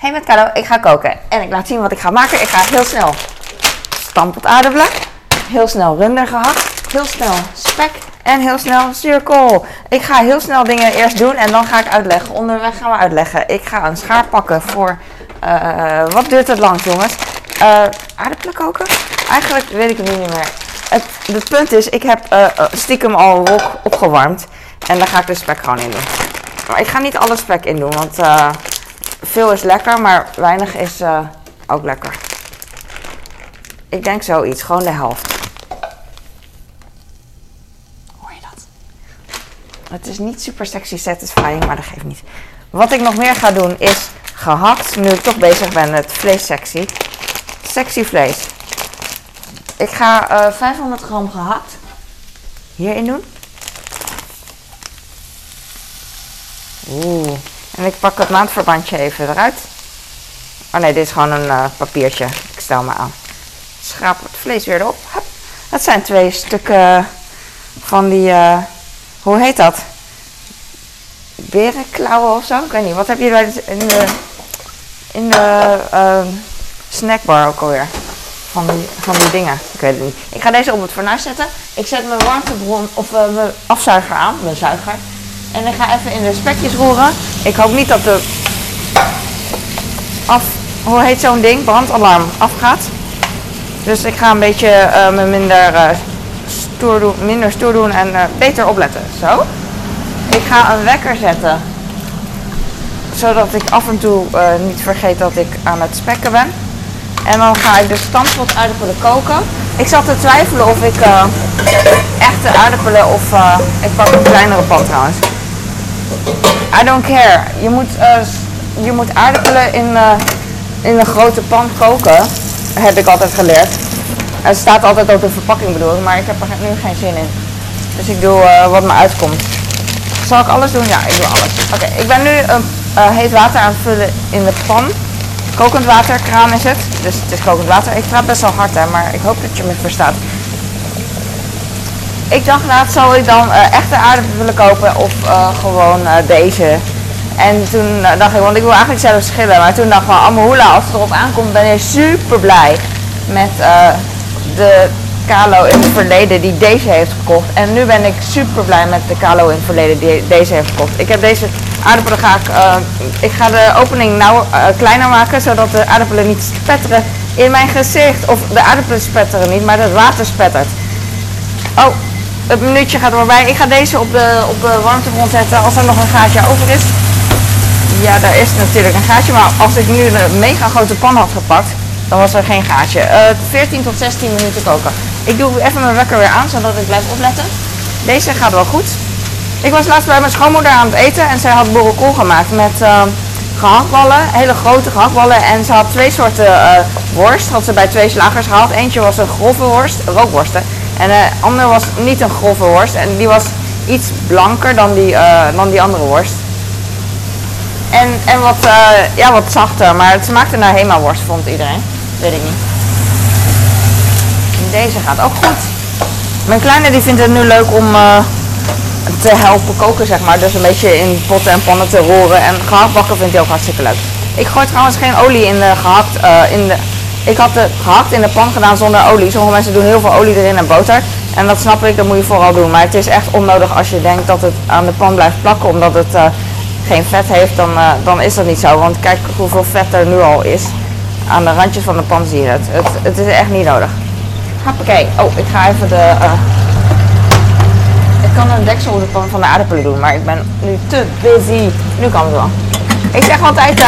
Hey met Carlo, ik ga koken en ik laat zien wat ik ga maken. Ik ga heel snel stampot aardappelen, heel snel runder gehakt, heel snel spek en heel snel zuurkool. Ik ga heel snel dingen eerst doen en dan ga ik uitleggen. Onderweg gaan we uitleggen. Ik ga een schaar pakken voor, eh, wat duurt het lang jongens? Eh aardappelen koken? Eigenlijk weet ik het niet meer. Het, het punt is, ik heb eh, stiekem al wok opgewarmd en daar ga ik de spek gewoon in doen. Maar ik ga niet alle spek in doen, want veel is lekker, maar weinig is eh, ook lekker. Ik denk zoiets, gewoon de helft. Hoor je dat? Het is niet super sexy satisfying, maar dat geeft niet. Wat ik nog meer ga doen is gehakt, nu ik toch bezig ben met vleessectie. Sexy vlees. Ik ga eh 500 gram gehakt hierin doen. Oeh. En ik pak het maandverbandje even eruit. Oh nee, dit is gewoon een eh, papiertje. Ik stel me aan. Schraap het vlees weer erop. Hup. Dat zijn twee stukken van die, eh, hoe heet dat? Berenklauwen of zo? Ik weet niet. Wat heb je de, in de, in de eh, snackbar ook alweer? Van die, van die dingen. Ik weet het niet. Ik ga deze op het fornuis zetten. Ik zet mijn warmtebron of eh, mijn afzuiger aan, mijn zuiger. En ik ga even in de spekjes roeren. Ik hoop niet dat de af, hoe heet zo'n ding, brandalarm afgaat. Dus ik ga een beetje eh, minder, eh, stoer doen, minder stoer doen en eh, beter opletten. Zo. Ik ga een wekker zetten. Zodat ik af en toe niet vergeet dat ik aan het spekken ben. En dan ga ik de stampot aardappelen koken. Ik zat te twijfelen of ik echte aardappelen of ik pak een kleinere pan trouwens. I don't care. Je moet, eh, je moet aardappelen in, eh, in een grote pan koken. Heb ik altijd geleerd. Het staat altijd op de verpakking bedoel ik, maar ik heb er nu geen zin in. Dus ik doe eh, wat me uitkomt. Zal ik alles doen? Ja, ik doe alles. Oké, ik ben nu een heet water aan het vullen in de pan. Kokend water, kraan is het. Dus het is kokend water. Ik praat best wel hard hè, maar ik hoop dat je me verstaat. Ik dacht laat zal ik dan eh, echte aardappelen willen kopen of eh, gewoon eh, deze. En toen dacht ik, want ik wil eigenlijk zelf schillen. Maar toen dacht ik van, Amahula, als het erop aankomt ben ik super blij met de Kalo in het verleden die deze heeft gekocht. En nu ben ik super blij met de Kalo in het verleden die deze heeft gekocht. Ik heb deze aardappelen ga ik, ik ga de opening nou kleiner maken, zodat de aardappelen niet spetteren in mijn gezicht. Of de aardappelen spetteren niet, maar het water spettert. Oh, het minuutje gaat voorbij. Ik ga deze op de, op de warmtebron zetten als er nog een gaatje over is. Ja, daar is natuurlijk een gaatje, maar als ik nu een mega grote pan had gepakt, dan was er geen gaatje. Eh 14 tot 16 minuten koken. Ik doe even mijn wekker weer aan, zodat ik blijf opletten. Deze gaat wel goed. Ik was laatst bij mijn schoonmoeder aan het eten en zij had boerenkool gemaakt met eh, gehaktballen, hele grote gehaktballen. En ze had twee soorten eh, worst, had ze bij twee slagers gehaald. Eentje was een grove worst, rookworsten. En de andere was niet een grove worst en die was iets blanker dan die, eh, dan die andere worst. En, en wat, eh, ja, wat zachter, maar het smaakte naar Hema-worst, vond iedereen. Weet ik niet. Deze gaat ook goed. Mijn kleine die vindt het nu leuk om eh, te helpen koken, zeg maar. Dus een beetje in potten en pannen te roeren. En gehaktbakken vindt hij ook hartstikke leuk. Ik gooi trouwens geen olie in de gehakt. eh, in de, ik had de gehakt in de pan gedaan zonder olie. Sommige mensen doen heel veel olie erin en boter. En dat snap ik, dat moet je vooral doen. Maar het is echt onnodig als je denkt dat het aan de pan blijft plakken. Omdat het eh, geen vet heeft, dan, eh, dan is dat niet zo. Want kijk hoeveel vet er nu al is. Aan de randjes van de pan zie je het. Het, het is echt niet nodig. Hoppakee. Oh, ik ga even de... eh, ik kan een deksel op de pan van de aardappelen doen, maar ik ben nu te busy. Nu kan het wel. Ik zeg altijd,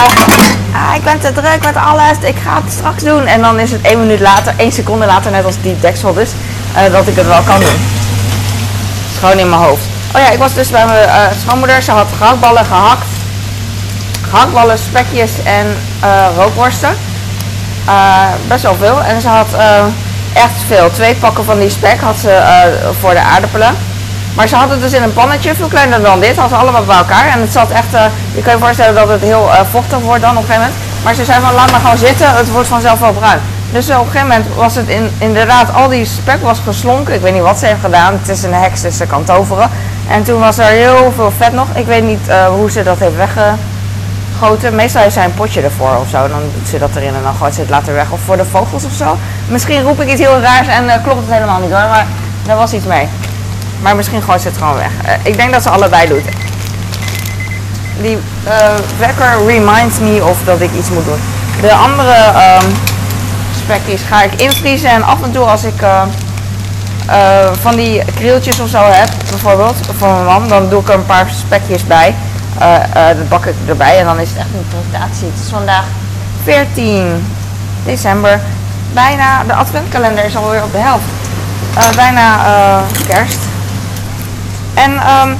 ah, ik ben te druk met alles, ik ga het straks doen. En dan is het één minuut later, één seconde later, net als die deksel dus, eh, dat ik het wel kan doen. Is gewoon in mijn hoofd. Oh ja, ik was dus bij mijn eh, schoonmoeder. Ze had gehaktballen gehakt. Gehaktballen, spekjes en eh, rookworsten. Best wel veel. En ze had echt veel. Twee pakken van die spek had ze voor de aardappelen. Maar ze had het dus in een pannetje, veel kleiner dan dit. Had ze allemaal bij elkaar. En het zat echt, eh, je kan je voorstellen dat het heel eh, vochtig wordt dan op een gegeven moment. Maar ze zei van laat maar gewoon zitten, het wordt vanzelf wel bruin. Dus op een gegeven moment was het in, inderdaad, al die spek was geslonken. Ik weet niet wat ze heeft gedaan. Het is een heks, dus ze kan toveren. En toen was er heel veel vet nog. Ik weet niet eh, hoe ze dat heeft overschoten. Meestal heeft zij een potje ervoor of zo. Dan doet ze dat erin en dan gooit ze het later weg. Of voor de vogels of zo. Misschien roep ik iets heel raars en klopt het helemaal niet hoor. Maar er was iets mee. Maar misschien gooit ze het gewoon weg. Uh, ik denk dat ze allebei doet. Die uh, wekker reminds me of dat ik iets moet doen. De andere um, spekjes ga ik invriezen. En af en toe als ik van die krieltjes of zo heb, bijvoorbeeld, voor mijn man, dan doe ik er een paar spekjes bij. Dat bak ik erbij en dan is het echt een presentatie. Het is vandaag 14 december. Bijna, de adventkalender is alweer op de helft. Bijna kerst. En um,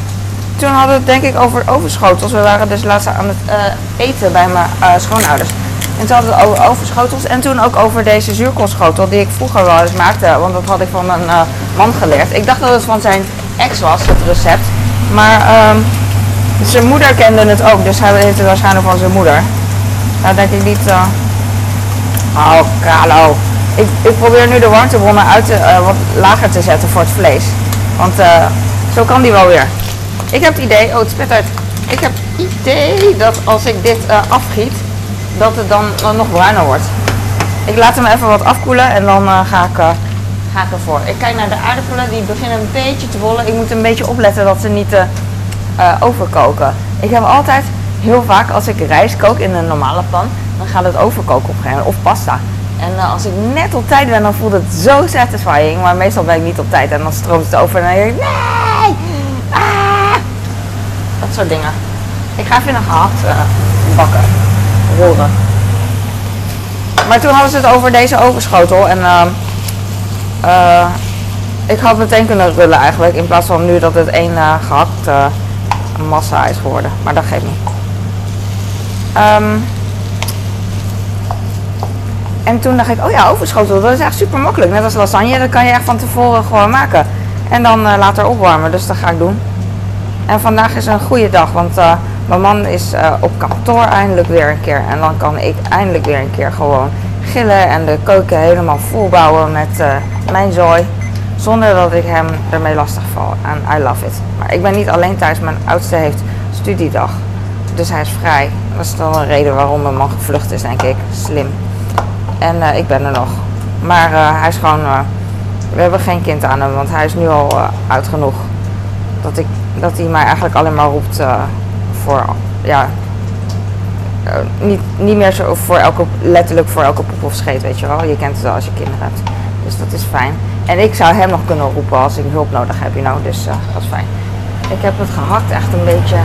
toen hadden we het denk ik over overschotels. We waren dus laatst aan het eten bij mijn schoonouders. En toen hadden we het over overschotels. En toen ook over deze zuurkoolschotel die ik vroeger wel eens maakte. Want dat had ik van een man geleerd. Ik dacht dat het van zijn ex was, het recept. Maar... Um, zijn moeder kende het ook, dus hij heeft het waarschijnlijk van zijn moeder. Nou denk ik niet... Uh... Oh, Carlo. Ik, ik probeer nu de warmtebronnen uit te, uh, wat lager te zetten voor het vlees. Want uh, zo kan die wel weer. Ik heb het idee... Oh, het spit uit. Ik heb het idee dat als ik dit afgiet, dat het dan nog bruiner wordt. Ik laat hem even wat afkoelen en dan ga, ik, ga ik ervoor. Ik kijk naar de aardappelen, die beginnen een beetje te rollen. Ik moet een beetje opletten dat ze niet overkoken. Ik heb altijd heel vaak als ik rijst kook in een normale pan, dan gaat het overkoken op een gegeven moment. Of pasta. En als ik net op tijd ben, dan voelt het zo satisfying. Maar meestal ben ik niet op tijd en dan stroomt het over en dan denk ik! Soort dingen. Ik ga even een gehakt bakken. Roeren. Maar toen hadden ze het over deze overschotel. En uh, ik had meteen kunnen rullen eigenlijk. In plaats van nu dat het één gehakt massa is geworden. Maar dat geeft niet. Um, en toen dacht ik, oh ja, overschotel, dat is echt super makkelijk. Net als lasagne, dat kan je echt van tevoren gewoon maken. En dan uh, later opwarmen, dus dat ga ik doen. En vandaag is een goede dag, want uh, mijn man is uh, op kantoor eindelijk weer een keer. En dan kan ik eindelijk weer een keer gewoon gillen en de keuken helemaal volbouwen met mijn zooi. Zonder dat ik hem ermee lastig val. En I love it. Maar ik ben niet alleen thuis. Mijn oudste heeft studiedag. Dus hij is vrij. Dat is dan een reden waarom mijn man gevlucht is, denk ik. Slim. En ik ben er nog. Maar hij is gewoon... We hebben geen kind aan hem, want hij is nu al oud genoeg. Dat, ik, dat hij mij eigenlijk alleen maar roept voor... Ja, niet, niet meer zo voor elke, letterlijk voor elke poep of scheet, weet je wel. Je kent het wel als je kinderen hebt. Dus dat is fijn. En ik zou hem nog kunnen roepen als ik hulp nodig heb, you know. Dus uh, dat is fijn. Ik heb het gehakt echt een beetje.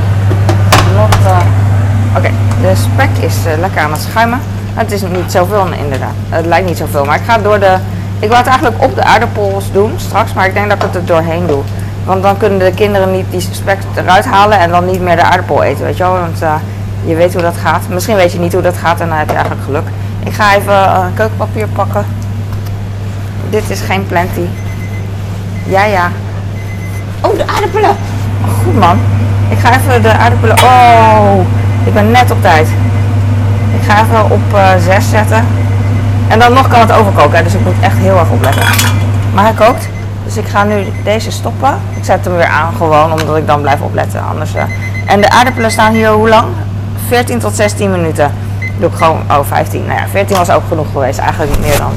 Oké, de spek is lekker aan het schuimen. Het is niet zoveel inderdaad. Het lijkt niet zoveel. Maar ik ga door de... Ik wou het eigenlijk op de aardappels doen straks. Maar ik denk dat ik het er doorheen doe. Want dan kunnen de kinderen niet die spek eruit halen en dan niet meer de aardappel eten, weet je wel. Want je weet hoe dat gaat. Misschien weet je niet hoe dat gaat en dan heb je eigenlijk geluk. Ik ga even keukenpapier pakken. Dit is geen plenty. Ja, ja. Oh, de aardappelen. goed man. Ik ga even de aardappelen... Oh, ik ben net op tijd. Ik ga even op uh, eh, 6 zetten. En dan nog kan het overkoken. Dus ik moet echt heel erg opletten. Maar hij kookt. Dus ik ga nu deze stoppen. Ik zet hem weer aan gewoon, omdat ik dan blijf opletten. Anders, uh... En de aardappelen staan hier hoe lang? 14 tot 16 minuten. Doe ik gewoon, oh 15. Nou ja, 14 was ook genoeg geweest. Eigenlijk meer dan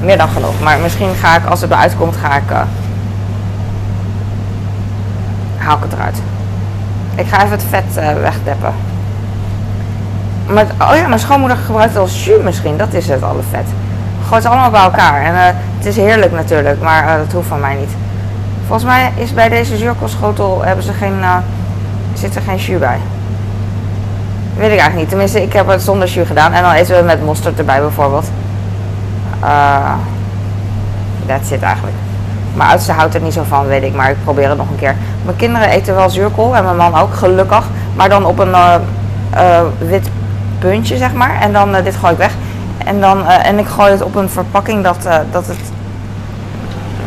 meer dan genoeg. Maar misschien ga ik, als het eruit komt, ga ik... Uh, haal ik het eruit. Ik ga even het vet uh, wegdeppen. Maar, oh ja, mijn schoonmoeder gebruikt als jus misschien. Dat is het, alle vet. Gooit het allemaal bij elkaar. En uh, het is heerlijk natuurlijk, maar dat hoeft van mij niet. Volgens mij is bij deze zuurkoolschotel hebben ze geen, zit er geen jus bij. Weet ik eigenlijk niet. Tenminste, ik heb het zonder jus gedaan. En dan eten we met mosterd erbij bijvoorbeeld. Uh, that's it eigenlijk. Mijn oudste houdt er niet zo van, weet ik, maar ik probeer het nog een keer. Mijn kinderen eten wel zuurkool en mijn man ook, gelukkig. Maar dan op een uh, uh, wit puntje, zeg maar. En dan, dit gooi ik weg. En, dan, en ik gooi het op een verpakking dat, dat, het,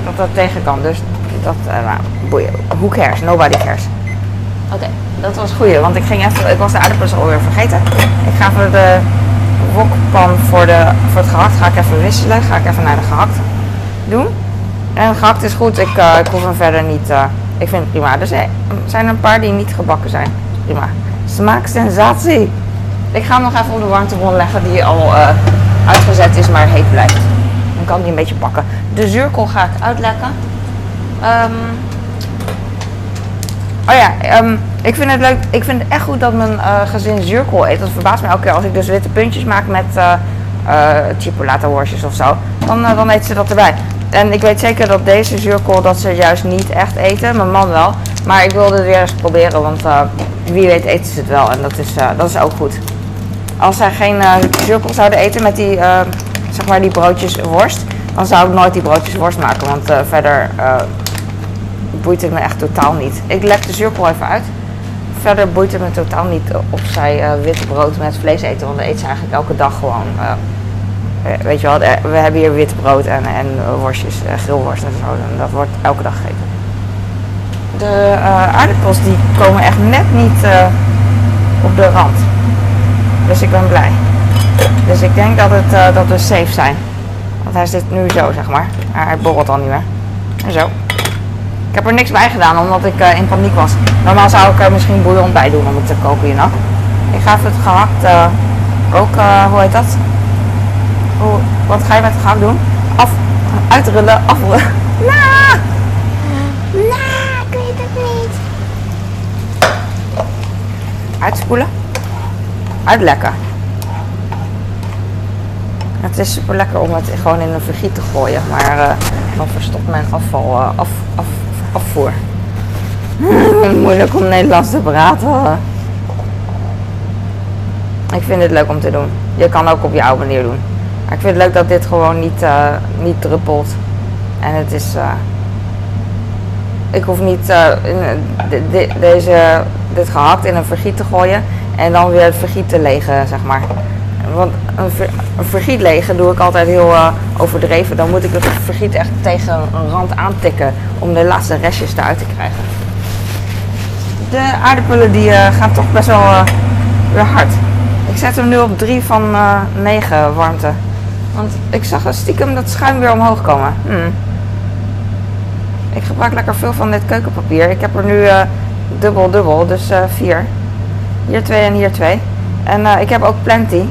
dat dat tegen kan. Dus dat, nou, boeien. Who cares? Nobody cares. Oké, dat was goed, want ik ging even, ik was de aardappels alweer vergeten. Ik ga even de wokpan voor, de, voor het gehakt ga ik even wisselen. Ga ik even naar de gehakt doen. En gehakt is goed. Ik, uh, ik hoef hem verder niet. Uh, ik vind het prima. Dus er zijn een paar die niet gebakken zijn. Prima. Smaaksensatie. Ik ga hem nog even op de warmtebron leggen die al eh, uitgezet is, maar heet blijft. Dan kan die een beetje pakken. De zuurkool ga ik uitlekken. Ehm, oh ja, ehm, ik vind het leuk. Ik vind het echt goed dat mijn eh, gezin zuurkool eet. Dat verbaast me elke keer als ik dus witte puntjes maak met uh, chipolata worstjes of zo. Dan, dan eten ze dat erbij. En ik weet zeker dat deze zuurkool dat ze juist niet echt eten. Mijn man wel. Maar ik wilde het weer eens proberen, want wie weet eten ze het wel. En dat is, dat is ook goed. Als zij geen zuurkool zouden eten met die, zeg maar die broodjes worst, dan zou ik nooit die broodjes worst maken. Want verder boeit het me echt totaal niet. Ik leg de zuurkool even uit. Verder boeit het me totaal niet of zij uh, witte brood met vlees eten, want dat eet ze eigenlijk elke dag gewoon. Uh, weet je wel, we hebben hier wit brood en, en worstjes, grillworst en zo. En dat wordt elke dag gegeten. De aardappels die komen echt net niet op de rand. Dus ik ben blij. Dus ik denk dat, het, dat we safe zijn. Want hij zit nu zo, zeg maar. Maar hij borrelt al niet meer. En zo. Ik heb er niks bij gedaan omdat ik uh, in paniek was. Normaal zou ik er misschien bouillon bij doen om het te koken hier nog. Ik ga even het gehakt uh, uh, hoe heet dat? Wat ga je met het gehakt doen? Af, uitrullen, afrullen. Nou, nou, ik weet het niet. Uitspoelen. Het is super lekker om het gewoon in een vergiet te gooien, maar uh, dan verstopt mijn afval uh, af, af, afvoer. Moeilijk om Nederlands te praten. Ik vind het leuk om te doen. Je kan ook op jouw manier doen. Ik vind het leuk dat dit gewoon niet, uh, niet druppelt. En het is. Ik hoef niet de, de, deze, dit gehakt in een vergiet te gooien. En dan weer het vergiet te legen, zeg maar. Want een, ver, een vergiet legen doe ik altijd heel uh, overdreven. Dan moet ik het vergiet echt tegen een rand aantikken om de laatste restjes eruit te krijgen. De aardappelen die uh, gaan toch best wel uh, weer hard. Ik zet hem nu op 3 van 9 warmte. Want ik zag stiekem dat schuim weer omhoog komen. Hmm. Ik gebruik lekker veel van dit keukenpapier. Ik heb er nu dubbel dubbel, dus 4. Hier 2 en hier 2. En ik heb ook plenty.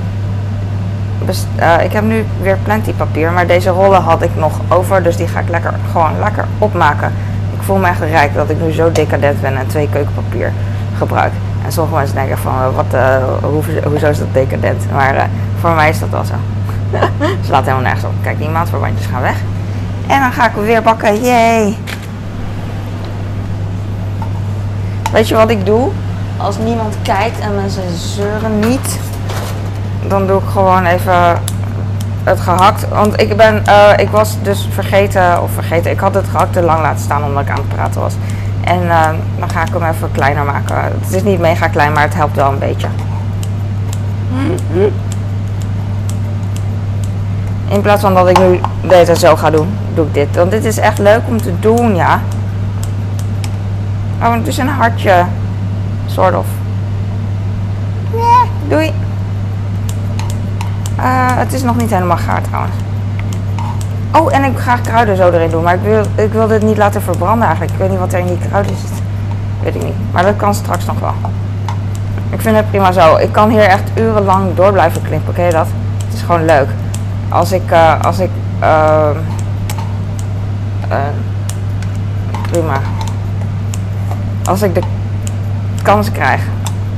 Uh, ik heb nu weer plenty papier, maar deze rollen had ik nog over, dus die ga ik lekker, gewoon lekker opmaken. Ik voel me echt rijk dat ik nu zo decadent ben en twee keukenpapier gebruik. En sommige mensen denken van, wat, uh, hoe, hoezo is dat decadent? Maar voor mij is dat wel zo. Ze laat helemaal nergens op. Kijk, die maatverbandjes gaan weg. En dan ga ik weer bakken, yay! Weet je wat ik doe? Als niemand kijkt en mensen zeuren niet, dan doe ik gewoon even het gehakt. Want ik ben, uh, ik was dus vergeten, of vergeten, ik had het gehakt te lang laten staan omdat ik aan het praten was. En uh, dan ga ik hem even kleiner maken. Het is niet mega klein, maar het helpt wel een beetje. In plaats van dat ik nu deze zo ga doen, doe ik dit. Want dit is echt leuk om te doen, ja. Oh, het is een hartje. Sort of. Doei. Uh, het is nog niet helemaal gaar trouwens. Oh, en ik ga kruiden zo erin doen. Maar ik wil, ik wil dit niet laten verbranden eigenlijk. Ik weet niet wat er in die kruiden zit. Weet ik niet. Maar dat kan straks nog wel. Ik vind het prima zo. Ik kan hier echt urenlang door blijven knippen. Je dat? Het is gewoon leuk. Als ik... Uh, als ik... Uh, prima. Als ik de kans krijg.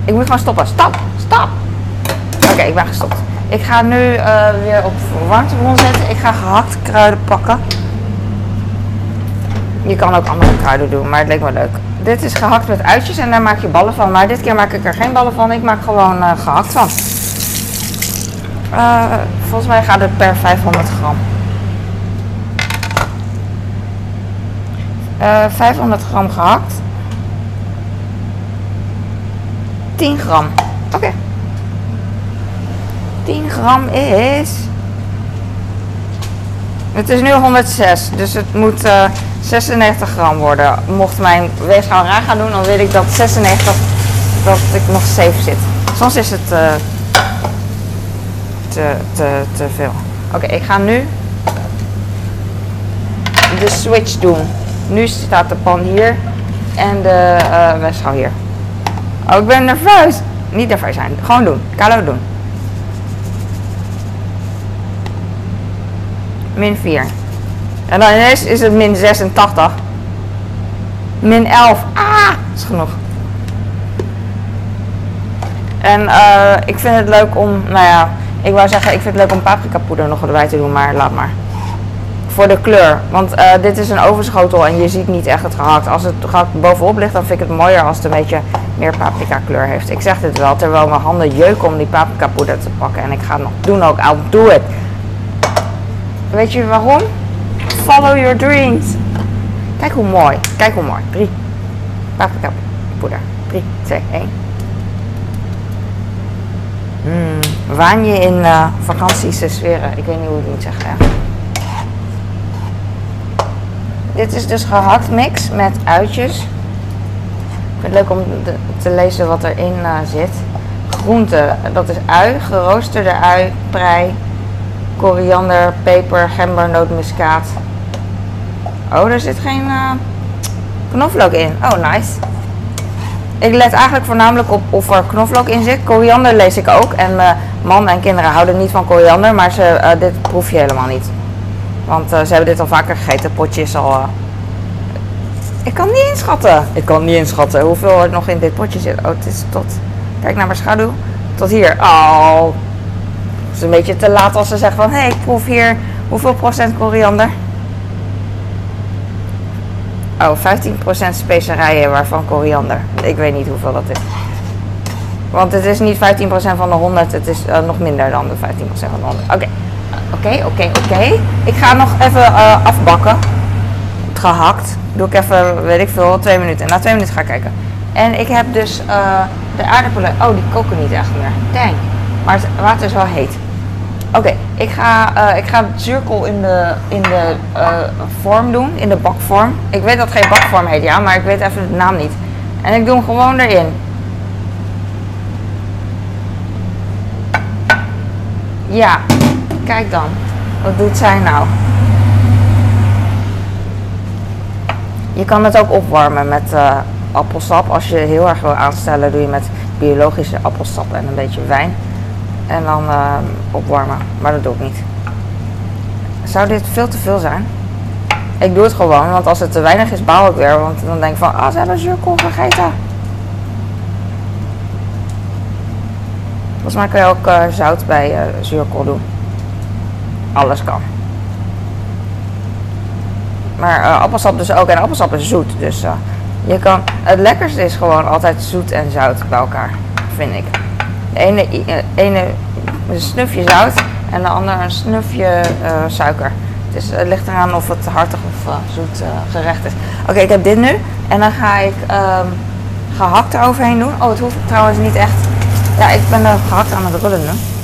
Ik moet gewoon stoppen. Stop! Stop! Oké, ik ben gestopt. Ik ga nu uh, weer op warmtebron zetten. Ik ga gehakt kruiden pakken. Je kan ook andere kruiden doen, maar het leek me leuk. Dit is gehakt met uitjes en daar maak je ballen van. Maar dit keer maak ik er geen ballen van. Ik maak gewoon uh, gehakt van. Uh, volgens mij gaat het per 500 gram. 500 gram gehakt. 10 gram. Oké. Okay. 10 gram is. Het is nu 106, dus het moet uh, 96 gram worden. Mocht mijn weegschaal raar gaan doen, dan weet ik dat 96 dat ik nog safe zit. Soms is het uh, te, te, te veel. Oké, okay, ik ga nu de switch doen. Nu staat de pan hier en de uh, weegschaal hier. Oh, ik ben nerveus. Niet nerveus zijn. Gewoon doen. Kalo doen. Min 4. En dan ineens is het min 86. Min 11. Ah, is genoeg. En eh, ik vind het leuk om, nou ja, ik wou zeggen, ik vind het leuk om paprika poeder nog erbij te doen, maar laat maar. Voor de kleur, want eh, dit is een ovenschotel en je ziet niet echt het gehakt. Als het gehakt bovenop ligt, dan vind ik het mooier als het een beetje meer paprika kleur heeft. Ik zeg dit wel, terwijl mijn handen jeuken om die paprika poeder te pakken. En ik ga het nog doen ook, I'll do it. Weet je waarom? Follow your dreams. Kijk hoe mooi, kijk hoe mooi. 3. Paprika poeder. 3, 2, 1. Mm, waan je in uh, vakantiese sferen. Ik weet niet hoe ik het moet zeggen. Dit is dus gehakt mix met uitjes. Ik vind het leuk om te lezen wat erin uh, zit. Groenten, dat is ui, geroosterde ui, prei, koriander, peper, gember, nootmuskaat. Oh, er zit geen uh, knoflook in. Oh, nice. Ik let eigenlijk voornamelijk op of er knoflook in zit. Koriander lees ik ook. En mijn man en kinderen houden niet van koriander, maar ze, dit proef je helemaal niet. Want uh, ze hebben dit al vaker gegeten, potjes al. Uh... Ik kan niet inschatten. Ik kan niet inschatten hoeveel er nog in dit potje zit. Oh, het is tot. Kijk naar mijn schaduw. Tot hier. Oh. Het is een beetje te laat als ze zeggen van hé, hey, ik proef hier hoeveel procent koriander. Oh, 15% specerijen waarvan koriander. Ik weet niet hoeveel dat is. Want het is niet 15% van de 100, het is uh, nog minder dan de 15% van de 100. Oké. Okay. Oké, oké, oké. Ik ga nog even uh, afbakken. Gehakt. Doe ik even, weet ik veel, twee minuten. Na twee minuten ga ik kijken. En ik heb dus uh, de aardappelen. Oh, die koken niet echt meer. Dang. Maar het water is wel heet. Oké, ik, ga, uh, ik ga in de, in de vorm doen. In de bakvorm. Ik weet dat geen bakvorm heet, ja. Maar ik weet even de naam niet. En ik doe hem gewoon erin. Ja, Kijk dan. Wat doet zij nou? Je kan het ook opwarmen met uh, appelsap. Als je heel erg wil aanstellen, doe je met biologische appelsap en een beetje wijn. En dan uh, opwarmen. Maar dat doe ik niet. Zou dit veel te veel zijn? Ik doe het gewoon, want als het te weinig is, bouw ik weer. Want dan denk ik van, ah, ze hebben zuurkool vergeten. Volgens mij kan je ook uh, zout bij zuurkool doen alles kan. Maar uh, appelsap dus ook. En appelsap is zoet. Dus uh, je kan. Het lekkerste is gewoon altijd zoet en zout bij elkaar. Vind ik. De ene, uh, ene een snufje zout en de andere een snufje suiker. Dus het ligt eraan of het hartig of zoet gerecht is. Oké, ik heb dit nu. En dan ga ik um, gehakt eroverheen doen. Oh, het hoeft trouwens niet echt. Ja, ik ben er gehakt aan het rullen nu.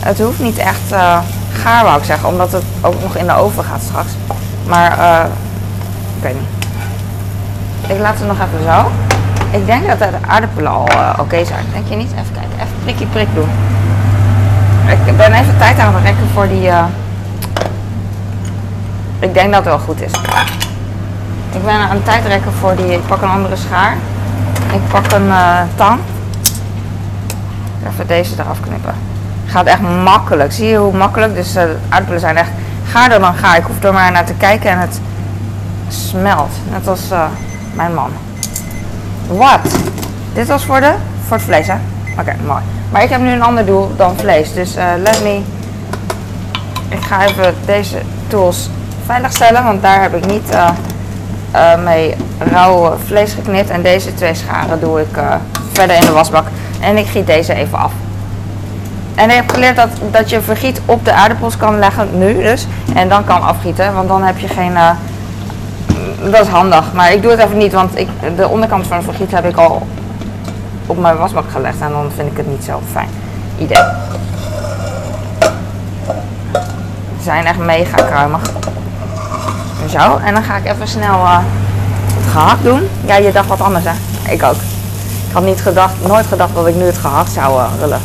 Het hoeft niet echt uh, gaar, wou ik zeggen, omdat het ook nog in de oven gaat straks. Maar, uh, ik weet niet. Ik laat het nog even zo. Ik denk dat de aardappelen al uh, oké zijn. Denk je niet? Even kijken. Even prikkie prik doen. Ik ben even tijd aan het rekken voor die... Ik denk dat het wel goed is. Ik ben aan het tijd rekken voor die... Ik pak een andere schaar. Ik pak een tang. Even deze eraf knippen gaat echt makkelijk. Zie je hoe makkelijk? Dus de aardappelen zijn echt gaarder dan ga. Ik hoef er maar naar te kijken en het smelt. Net als uh, mijn man. Wat? Dit was voor, de, voor het vlees, hè? Oké, mooi. Maar ik heb nu een ander doel dan vlees. Dus uh, let me... Ik ga even deze tools veiligstellen. Want daar heb ik niet mee rauw vlees geknipt. En deze twee scharen doe ik verder in de wasbak. En ik giet deze even af. En ik heb geleerd dat, dat je vergiet op de aardappels kan leggen, nu dus. En dan kan afgieten, want dan heb je geen... Uh, dat is handig, maar ik doe het even niet, want ik, de onderkant van het vergiet heb ik al op mijn wasbak gelegd. En dan vind ik het niet zo fijn idee. Ze zijn echt mega kruimig. Zo, en dan ga ik even snel uh, het gehakt doen. Ja, je dacht wat anders hè? Ik ook. Ik had niet gedacht, nooit gedacht dat ik nu het gehakt zou uh, rullen.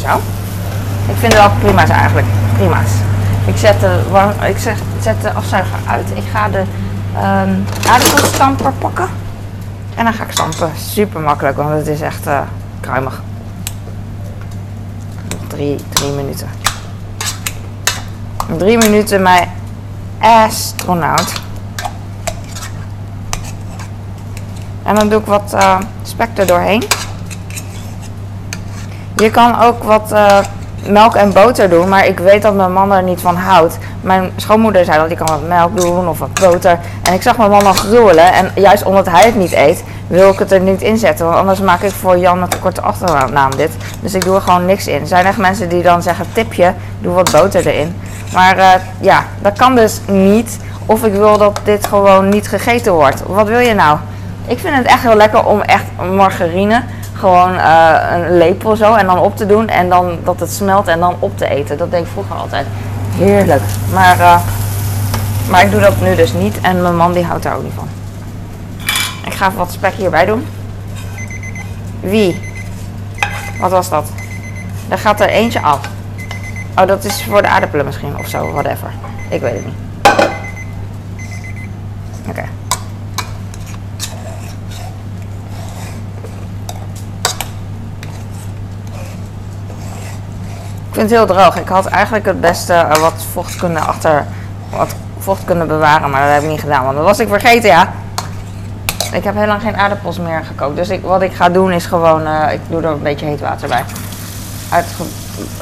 Zo. Ik vind het wel prima's eigenlijk. Prima's. Ik zet de, ik zet, de afzuiger uit. Ik ga de um, aardappeelstamper pakken. En dan ga ik stampen. Super makkelijk, want het is echt uh, kruimig. Drie, drie minuten. Drie minuten mijn astronaut. En dan doe ik wat uh, spek er doorheen. Je kan ook wat uh, melk en boter doen, maar ik weet dat mijn man er niet van houdt. Mijn schoonmoeder zei dat ik kan wat melk doen of wat boter. En ik zag mijn man al gruwelen. En juist omdat hij het niet eet, wil ik het er niet in zetten. Want anders maak ik voor Jan met een korte achternaam dit. Dus ik doe er gewoon niks in. Er zijn echt mensen die dan zeggen, tipje, doe wat boter erin. Maar uh, ja, dat kan dus niet. Of ik wil dat dit gewoon niet gegeten wordt. Wat wil je nou? Ik vind het echt heel lekker om echt margarine gewoon uh, een lepel zo en dan op te doen. En dan dat het smelt en dan op te eten. Dat deed ik vroeger altijd. Heerlijk. Maar, uh, maar ik doe dat nu dus niet. En mijn man die houdt daar ook niet van. Ik ga even wat spek hierbij doen. Wie? Wat was dat? Er gaat er eentje af. Oh, dat is voor de aardappelen misschien of zo, whatever. Ik weet het niet. Oké. Vind het heel droog. Ik had eigenlijk het beste wat vocht kunnen achter wat vocht kunnen bewaren, maar dat heb ik niet gedaan, want dat was ik vergeten, ja. Ik heb heel lang geen aardappels meer gekookt, dus ik, wat ik ga doen is gewoon, uh, ik doe er een beetje heet water bij. Uit ge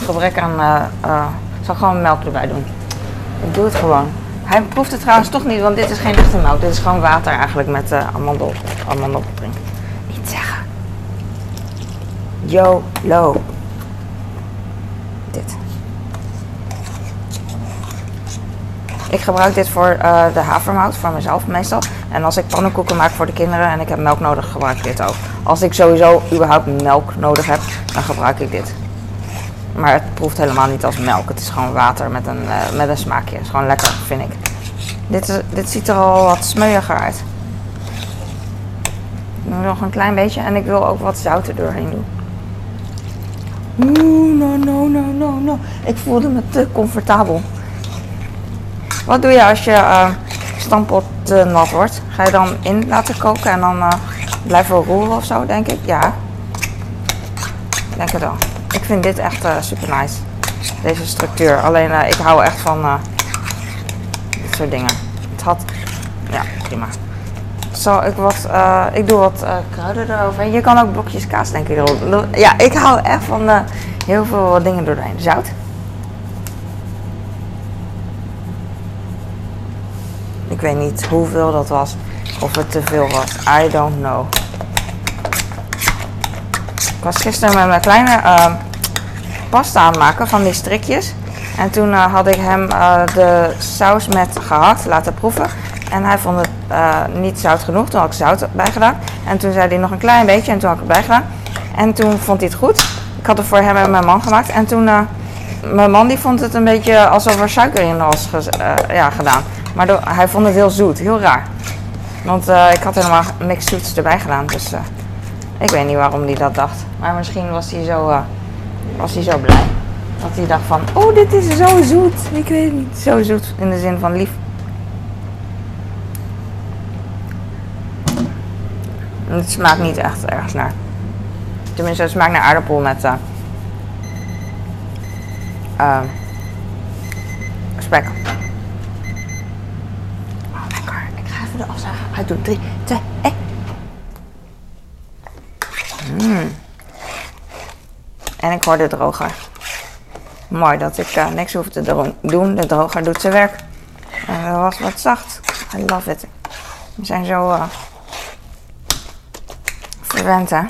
gebrek aan, uh, zal gewoon melk erbij doen. Ik doe het gewoon. Hij proeft het trouwens toch niet, want dit is geen echte melk. Dit is gewoon water eigenlijk met uh, amandel, amandelpring. Niet zeggen. YOLO. Ik gebruik dit voor uh, de havermout, voor mezelf meestal. En als ik pannenkoeken maak voor de kinderen en ik heb melk nodig, gebruik ik dit ook. Als ik sowieso überhaupt melk nodig heb, dan gebruik ik dit. Maar het proeft helemaal niet als melk. Het is gewoon water met een, uh, met een smaakje. Het is gewoon lekker, vind ik. Dit, is, dit ziet er al wat smeuiger uit. Ik nog een klein beetje en ik wil ook wat zout er doorheen doen. Oeh, no, no, no, no, no. Ik voelde me te comfortabel. Wat doe je als je uh, stampot uh, nat wordt? Ga je dan in laten koken en dan uh, blijven roeren of zo, denk ik? Ja. Denk het wel. Ik vind dit echt uh, super nice. Deze structuur. Alleen ik hou echt van dit soort dingen. Het had. Ja, prima. Ik, wat, ik doe wat kruiden eroverheen. Je kan ook blokjes kaas denk ik. Ja, ik hou echt van heel veel dingen doorheen. Zout. Ik weet niet hoeveel dat was. Of het te veel was. I don't know. Ik was gisteren met mijn kleine uh, pasta aan het maken van die strikjes. En toen uh, had ik hem uh, de saus met gehakt laten proeven. En hij vond het niet zout genoeg. Toen had ik zout bij gedaan. En toen zei hij nog een klein beetje. En toen had ik erbij gedaan. En toen vond hij het goed. Ik had het voor hem en mijn man gemaakt. En toen, mijn man die vond het een beetje alsof er suiker in was ja, gedaan. Maar hij vond het heel zoet. Heel raar. Want ik had helemaal niks zoets erbij gedaan. Dus ik weet niet waarom hij dat dacht. Maar misschien was hij zo, uh, was hij zo blij. Dat hij dacht van, oh dit is zo zoet. Ik weet het niet. Zo zoet in de zin van lief. Het smaakt niet echt ergens naar. Tenminste, het smaakt naar aardappel met uh, spek. Oh, lekker. Ik ga even de afzagen. Uit doen. 3, 2, 1. Mm. En ik hoor de droger. Mooi dat ik uh, niks hoef te doen. De droger doet zijn werk. En dat was wat zacht. I love it. We zijn zo hè.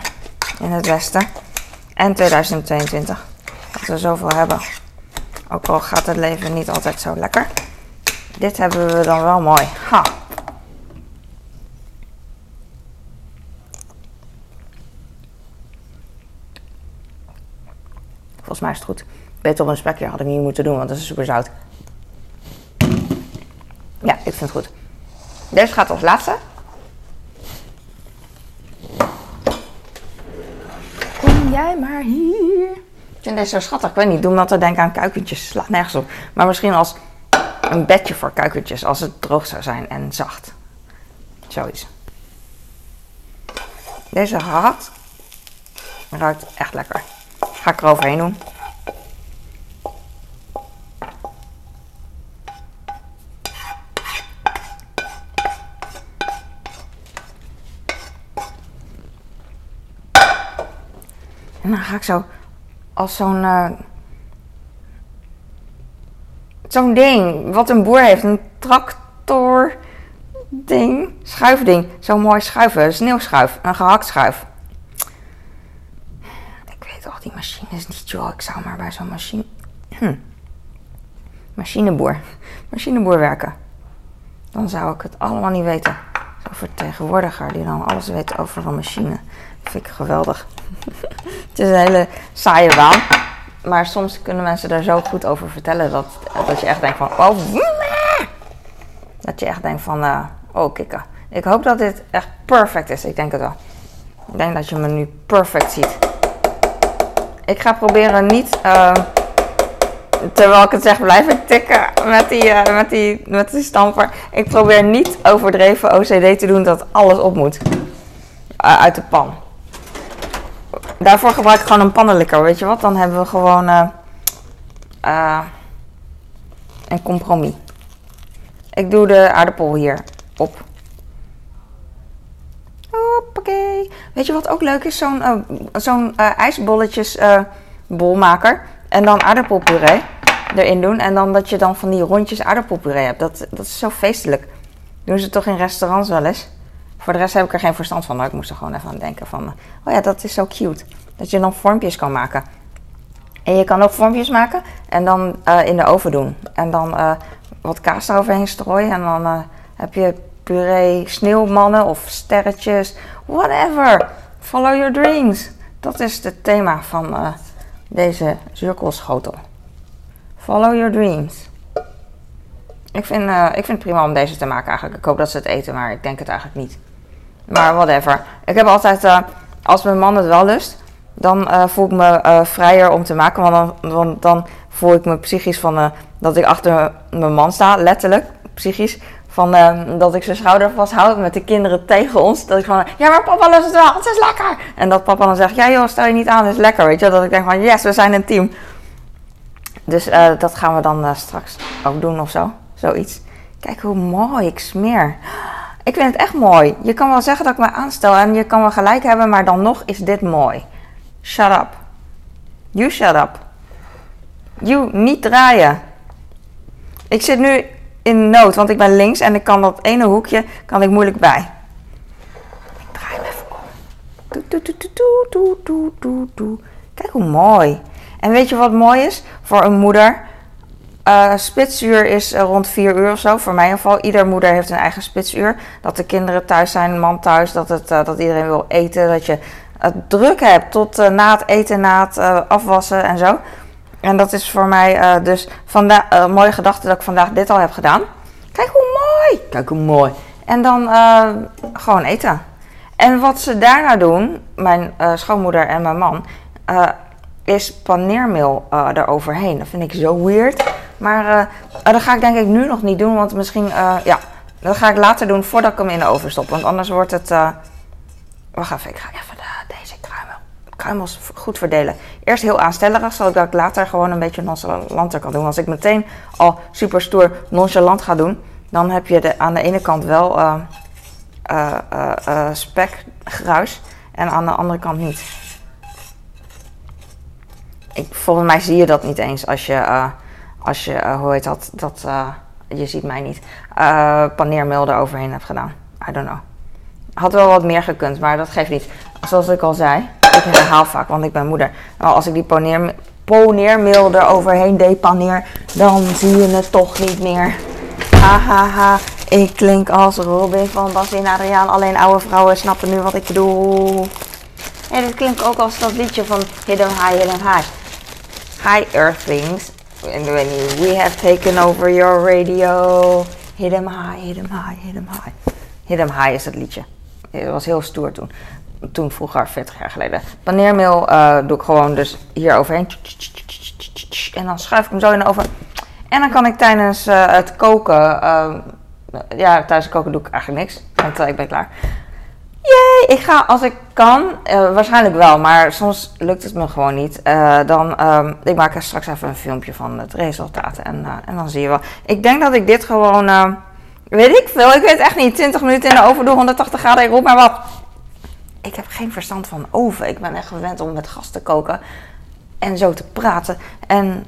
In het Westen. En 2022. Dat we zoveel hebben. Ook al gaat het leven niet altijd zo lekker. Dit hebben we dan wel mooi. Ha. Volgens mij is het goed. Beter op een spekje had ik niet moeten doen, want dat is super zout. Ja, ik vind het goed. Deze gaat als laatste. Jij maar hier. Ik vind deze zo schattig. Ik weet niet, doe me altijd denken aan kuikentjes. Slaat nergens op. Maar misschien als een bedje voor kuikentjes. Als het droog zou zijn en zacht. Zoiets. Deze gehakt ruikt echt lekker. Ga ik er overheen doen. Zo als zo'n eh, zo'n ding wat een boer heeft, een tractor ding, schuifding, zo'n mooi schuiven, sneeuwschuif, een gehakt schuif. Ik weet al die machines niet joh, ik zou maar bij zo'n machine, hm. machineboer, machineboer werken. Dan zou ik het allemaal niet weten. Zo'n vertegenwoordiger die dan alles weet over een machine. Vind ik geweldig. het is een hele saaie baan. Maar soms kunnen mensen daar zo goed over vertellen dat, dat je echt denkt van... Oh, dat je echt denkt van... eh, oh, kikken. Ik hoop dat dit echt perfect is. Ik denk het wel. Ik denk dat je me nu perfect ziet. Ik ga proberen niet... eh, terwijl ik het zeg, blijf ik tikken met die, eh, met, die, met die stamper. Ik probeer niet overdreven OCD te doen dat alles op moet. Uit de pan. Daarvoor gebruik ik gewoon een pannenlikker, weet je wat? Dan hebben we gewoon eh, eh, een compromis. Ik doe de aardappel hier op. Hoppakee. Weet je wat ook leuk is? Zo'n eh, zo'n eh, ijsbolletjes eh, bolmaker. En dan aardappelpuree erin doen. En dan dat je dan van die rondjes aardappelpuree hebt. Dat, dat is zo feestelijk. Doen ze toch in restaurants wel eens? Voor de rest heb ik er geen verstand van. Maar ik moest er gewoon even aan denken van... Oh ja, dat is zo cute. Dat je dan vormpjes kan maken. En je kan ook vormpjes maken en dan eh, in de oven doen. En dan eh, wat kaas eroverheen strooien. En dan eh, heb je puree sneeuwmannen of sterretjes. Whatever. Follow your dreams. Dat is het thema van deze zuurkoolschotel. Follow your dreams. Ik vind, ik vind het prima om deze te maken eigenlijk. Ik hoop dat ze het eten, maar ik denk het eigenlijk niet. Maar whatever. Ik heb altijd, eh, als mijn man het wel lust, dan eh, voel ik me eh, vrijer om te maken. Want dan, voel ik me psychisch van dat ik achter mijn man sta, letterlijk, psychisch. Van dat ik zijn schouder vasthoud met de kinderen tegen ons. Dat ik gewoon, ja maar papa lust het wel, het is lekker. En dat papa dan zegt, ja joh, stel je niet aan, het is lekker. Weet je, dat ik denk van, yes, we zijn een team. Dus dat gaan we dan straks ook doen of zo. Zoiets. Kijk hoe mooi ik smeer. Ik vind het echt mooi. Je kan wel zeggen dat ik me aanstel en je kan wel gelijk hebben, maar dan nog is dit mooi. Shut up. You shut up. You niet draaien. Ik zit nu in nood, want ik ben links en ik kan dat ene hoekje kan ik moeilijk bij. Ik draai hem even om. Doe, doe, doe, doe, doe, doe, doe. Kijk hoe mooi. En weet je wat mooi is voor een moeder? Eh, spitsuur is eh, rond 4 uur of zo, voor mij in ieder geval. Ieder moeder heeft een eigen spitsuur. Dat de kinderen thuis zijn, man thuis, dat, het, eh, dat iedereen wil eten. Dat je druk hebt tot na het eten, na het afwassen en zo. En dat is voor mij dus een mooie gedachte dat ik vandaag dit al heb gedaan. Kijk hoe mooi! Kijk hoe mooi. En dan gewoon eten. En wat ze daarna doen, mijn schoonmoeder en mijn man, is paneermeel eroverheen. Dat vind ik zo weird. Maar eh, eh, dat ga ik denk ik nu nog niet doen, want misschien, eh, ja, dat ga ik later doen voordat ik hem in de oven stop. Want anders wordt het, wacht even, ik ga even de, deze kruimel, kruimels goed verdelen. Eerst heel aanstellerig, zodat ik later gewoon een beetje nonchalanter kan doen. Als ik meteen al super stoer nonchalant ga doen, dan heb je de, aan de ene kant wel eh, spekgruis en aan de andere kant niet. Ik, volgens mij zie je dat niet eens als je, als je eh, hoe heet dat, dat eh, je ziet mij niet, eh paneermeel eroverheen hebt gedaan. I don't know. Had wel wat meer gekund, maar dat geeft niet. Zoals ik al zei, ik herhaal vaak, want ik ben moeder. Nou, als ik die paneer, poneermeel eroverheen depaneer, dan zie je het toch niet meer. Hahaha, ik klink als Robin van Bas Adriaan. Alleen oude vrouwen snappen nu wat ik bedoel. En dit klinkt ook als dat liedje van Hidden High, Hidden High. Hi Earthlings. And when we have taken over your radio. Hit 'em high, hit 'em high, hit 'em high. Hit 'em high is het liedje. Het was heel stoer toen. Toen vroeger, 40 jaar geleden. Paneermeel eh, doe ik gewoon dus hier overheen. En dan schuif ik hem zo in de oven. En dan kan ik tijdens eh, het koken... eh, ja, tijdens het koken doe ik eigenlijk niks. Want ik ben klaar. Jee, ik ga als ik kan, eh, waarschijnlijk wel, maar soms lukt het me gewoon niet. Eh, dan, ehm, ik maak er straks even een filmpje van het resultaat en, eh, en dan zie je wel. Ik denk dat ik dit gewoon, weet ik veel, ik weet echt niet, 20 minuten in de oven doen, 180 graden, ik roep maar wat. Ik heb geen verstand van oven. Ik ben echt gewend om met gas te koken en zo te praten. En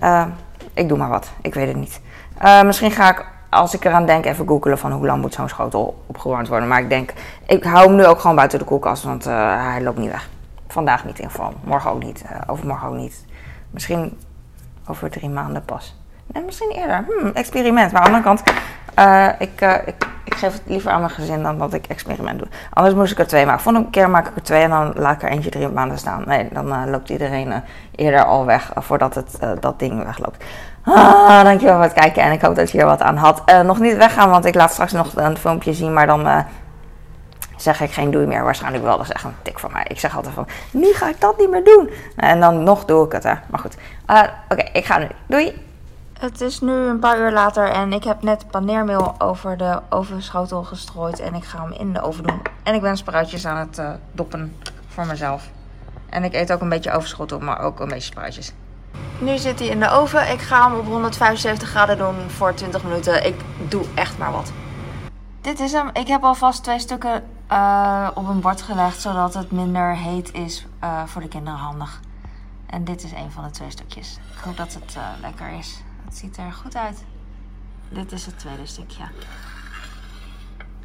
ik doe maar wat, ik weet het niet. Misschien ga ik, als ik eraan denk, even googelen van hoe lang moet zo'n schotel opgewarmd worden. Maar ik denk, ik hou hem nu ook gewoon buiten de koelkast, want eh, hij loopt niet weg. Vandaag niet in ieder geval, morgen ook niet, eh, overmorgen ook niet. Misschien over drie maanden pas. En misschien eerder. Hmm, experiment. Maar aan de andere kant, eh, ik, ik, ik geef het liever aan mijn gezin dan dat ik experiment doe. Anders moest ik er twee maken. Volgende keer maak ik er twee en dan laat ik er eentje drie maanden staan. Nee, dan loopt iedereen eerder al weg voordat het, dat ding wegloopt. Ah, dankjewel voor het kijken en ik hoop dat je er wat aan had. Eh, nog niet weggaan, want ik laat straks nog een filmpje zien, maar dan eh, zeg ik geen doei meer. Waarschijnlijk wel, dat is echt een tik van mij. Ik zeg altijd van, nu ga ik dat niet meer doen. En dan nog doe ik het, hè. Maar goed. Eh, Oké, ik ga nu. Doei! Het is nu een paar uur later en ik heb net paneermeel over de ovenschotel gestrooid en ik ga hem in de oven doen. En ik ben spruitjes aan het doppen voor mezelf. En ik eet ook een beetje overschot maar ook een beetje spruitjes. Nu zit hij in de oven. Ik ga hem op 175 graden doen voor 20 minuten. Ik doe echt maar wat. Dit is hem. Ik heb alvast twee stukken eh, op een bord gelegd, zodat het minder heet is eh, voor de kinderen handig. En dit is een van de twee stukjes. Ik hoop dat het eh, lekker is. Het ziet er goed uit. Dit is het tweede stukje.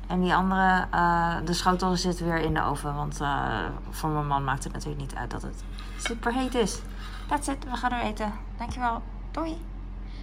En die andere, de schotel zit weer in de oven. Want voor mijn man maakt het natuurlijk niet uit dat het super heet is. That's it, we gaan er eten. Dankjewel. Doei.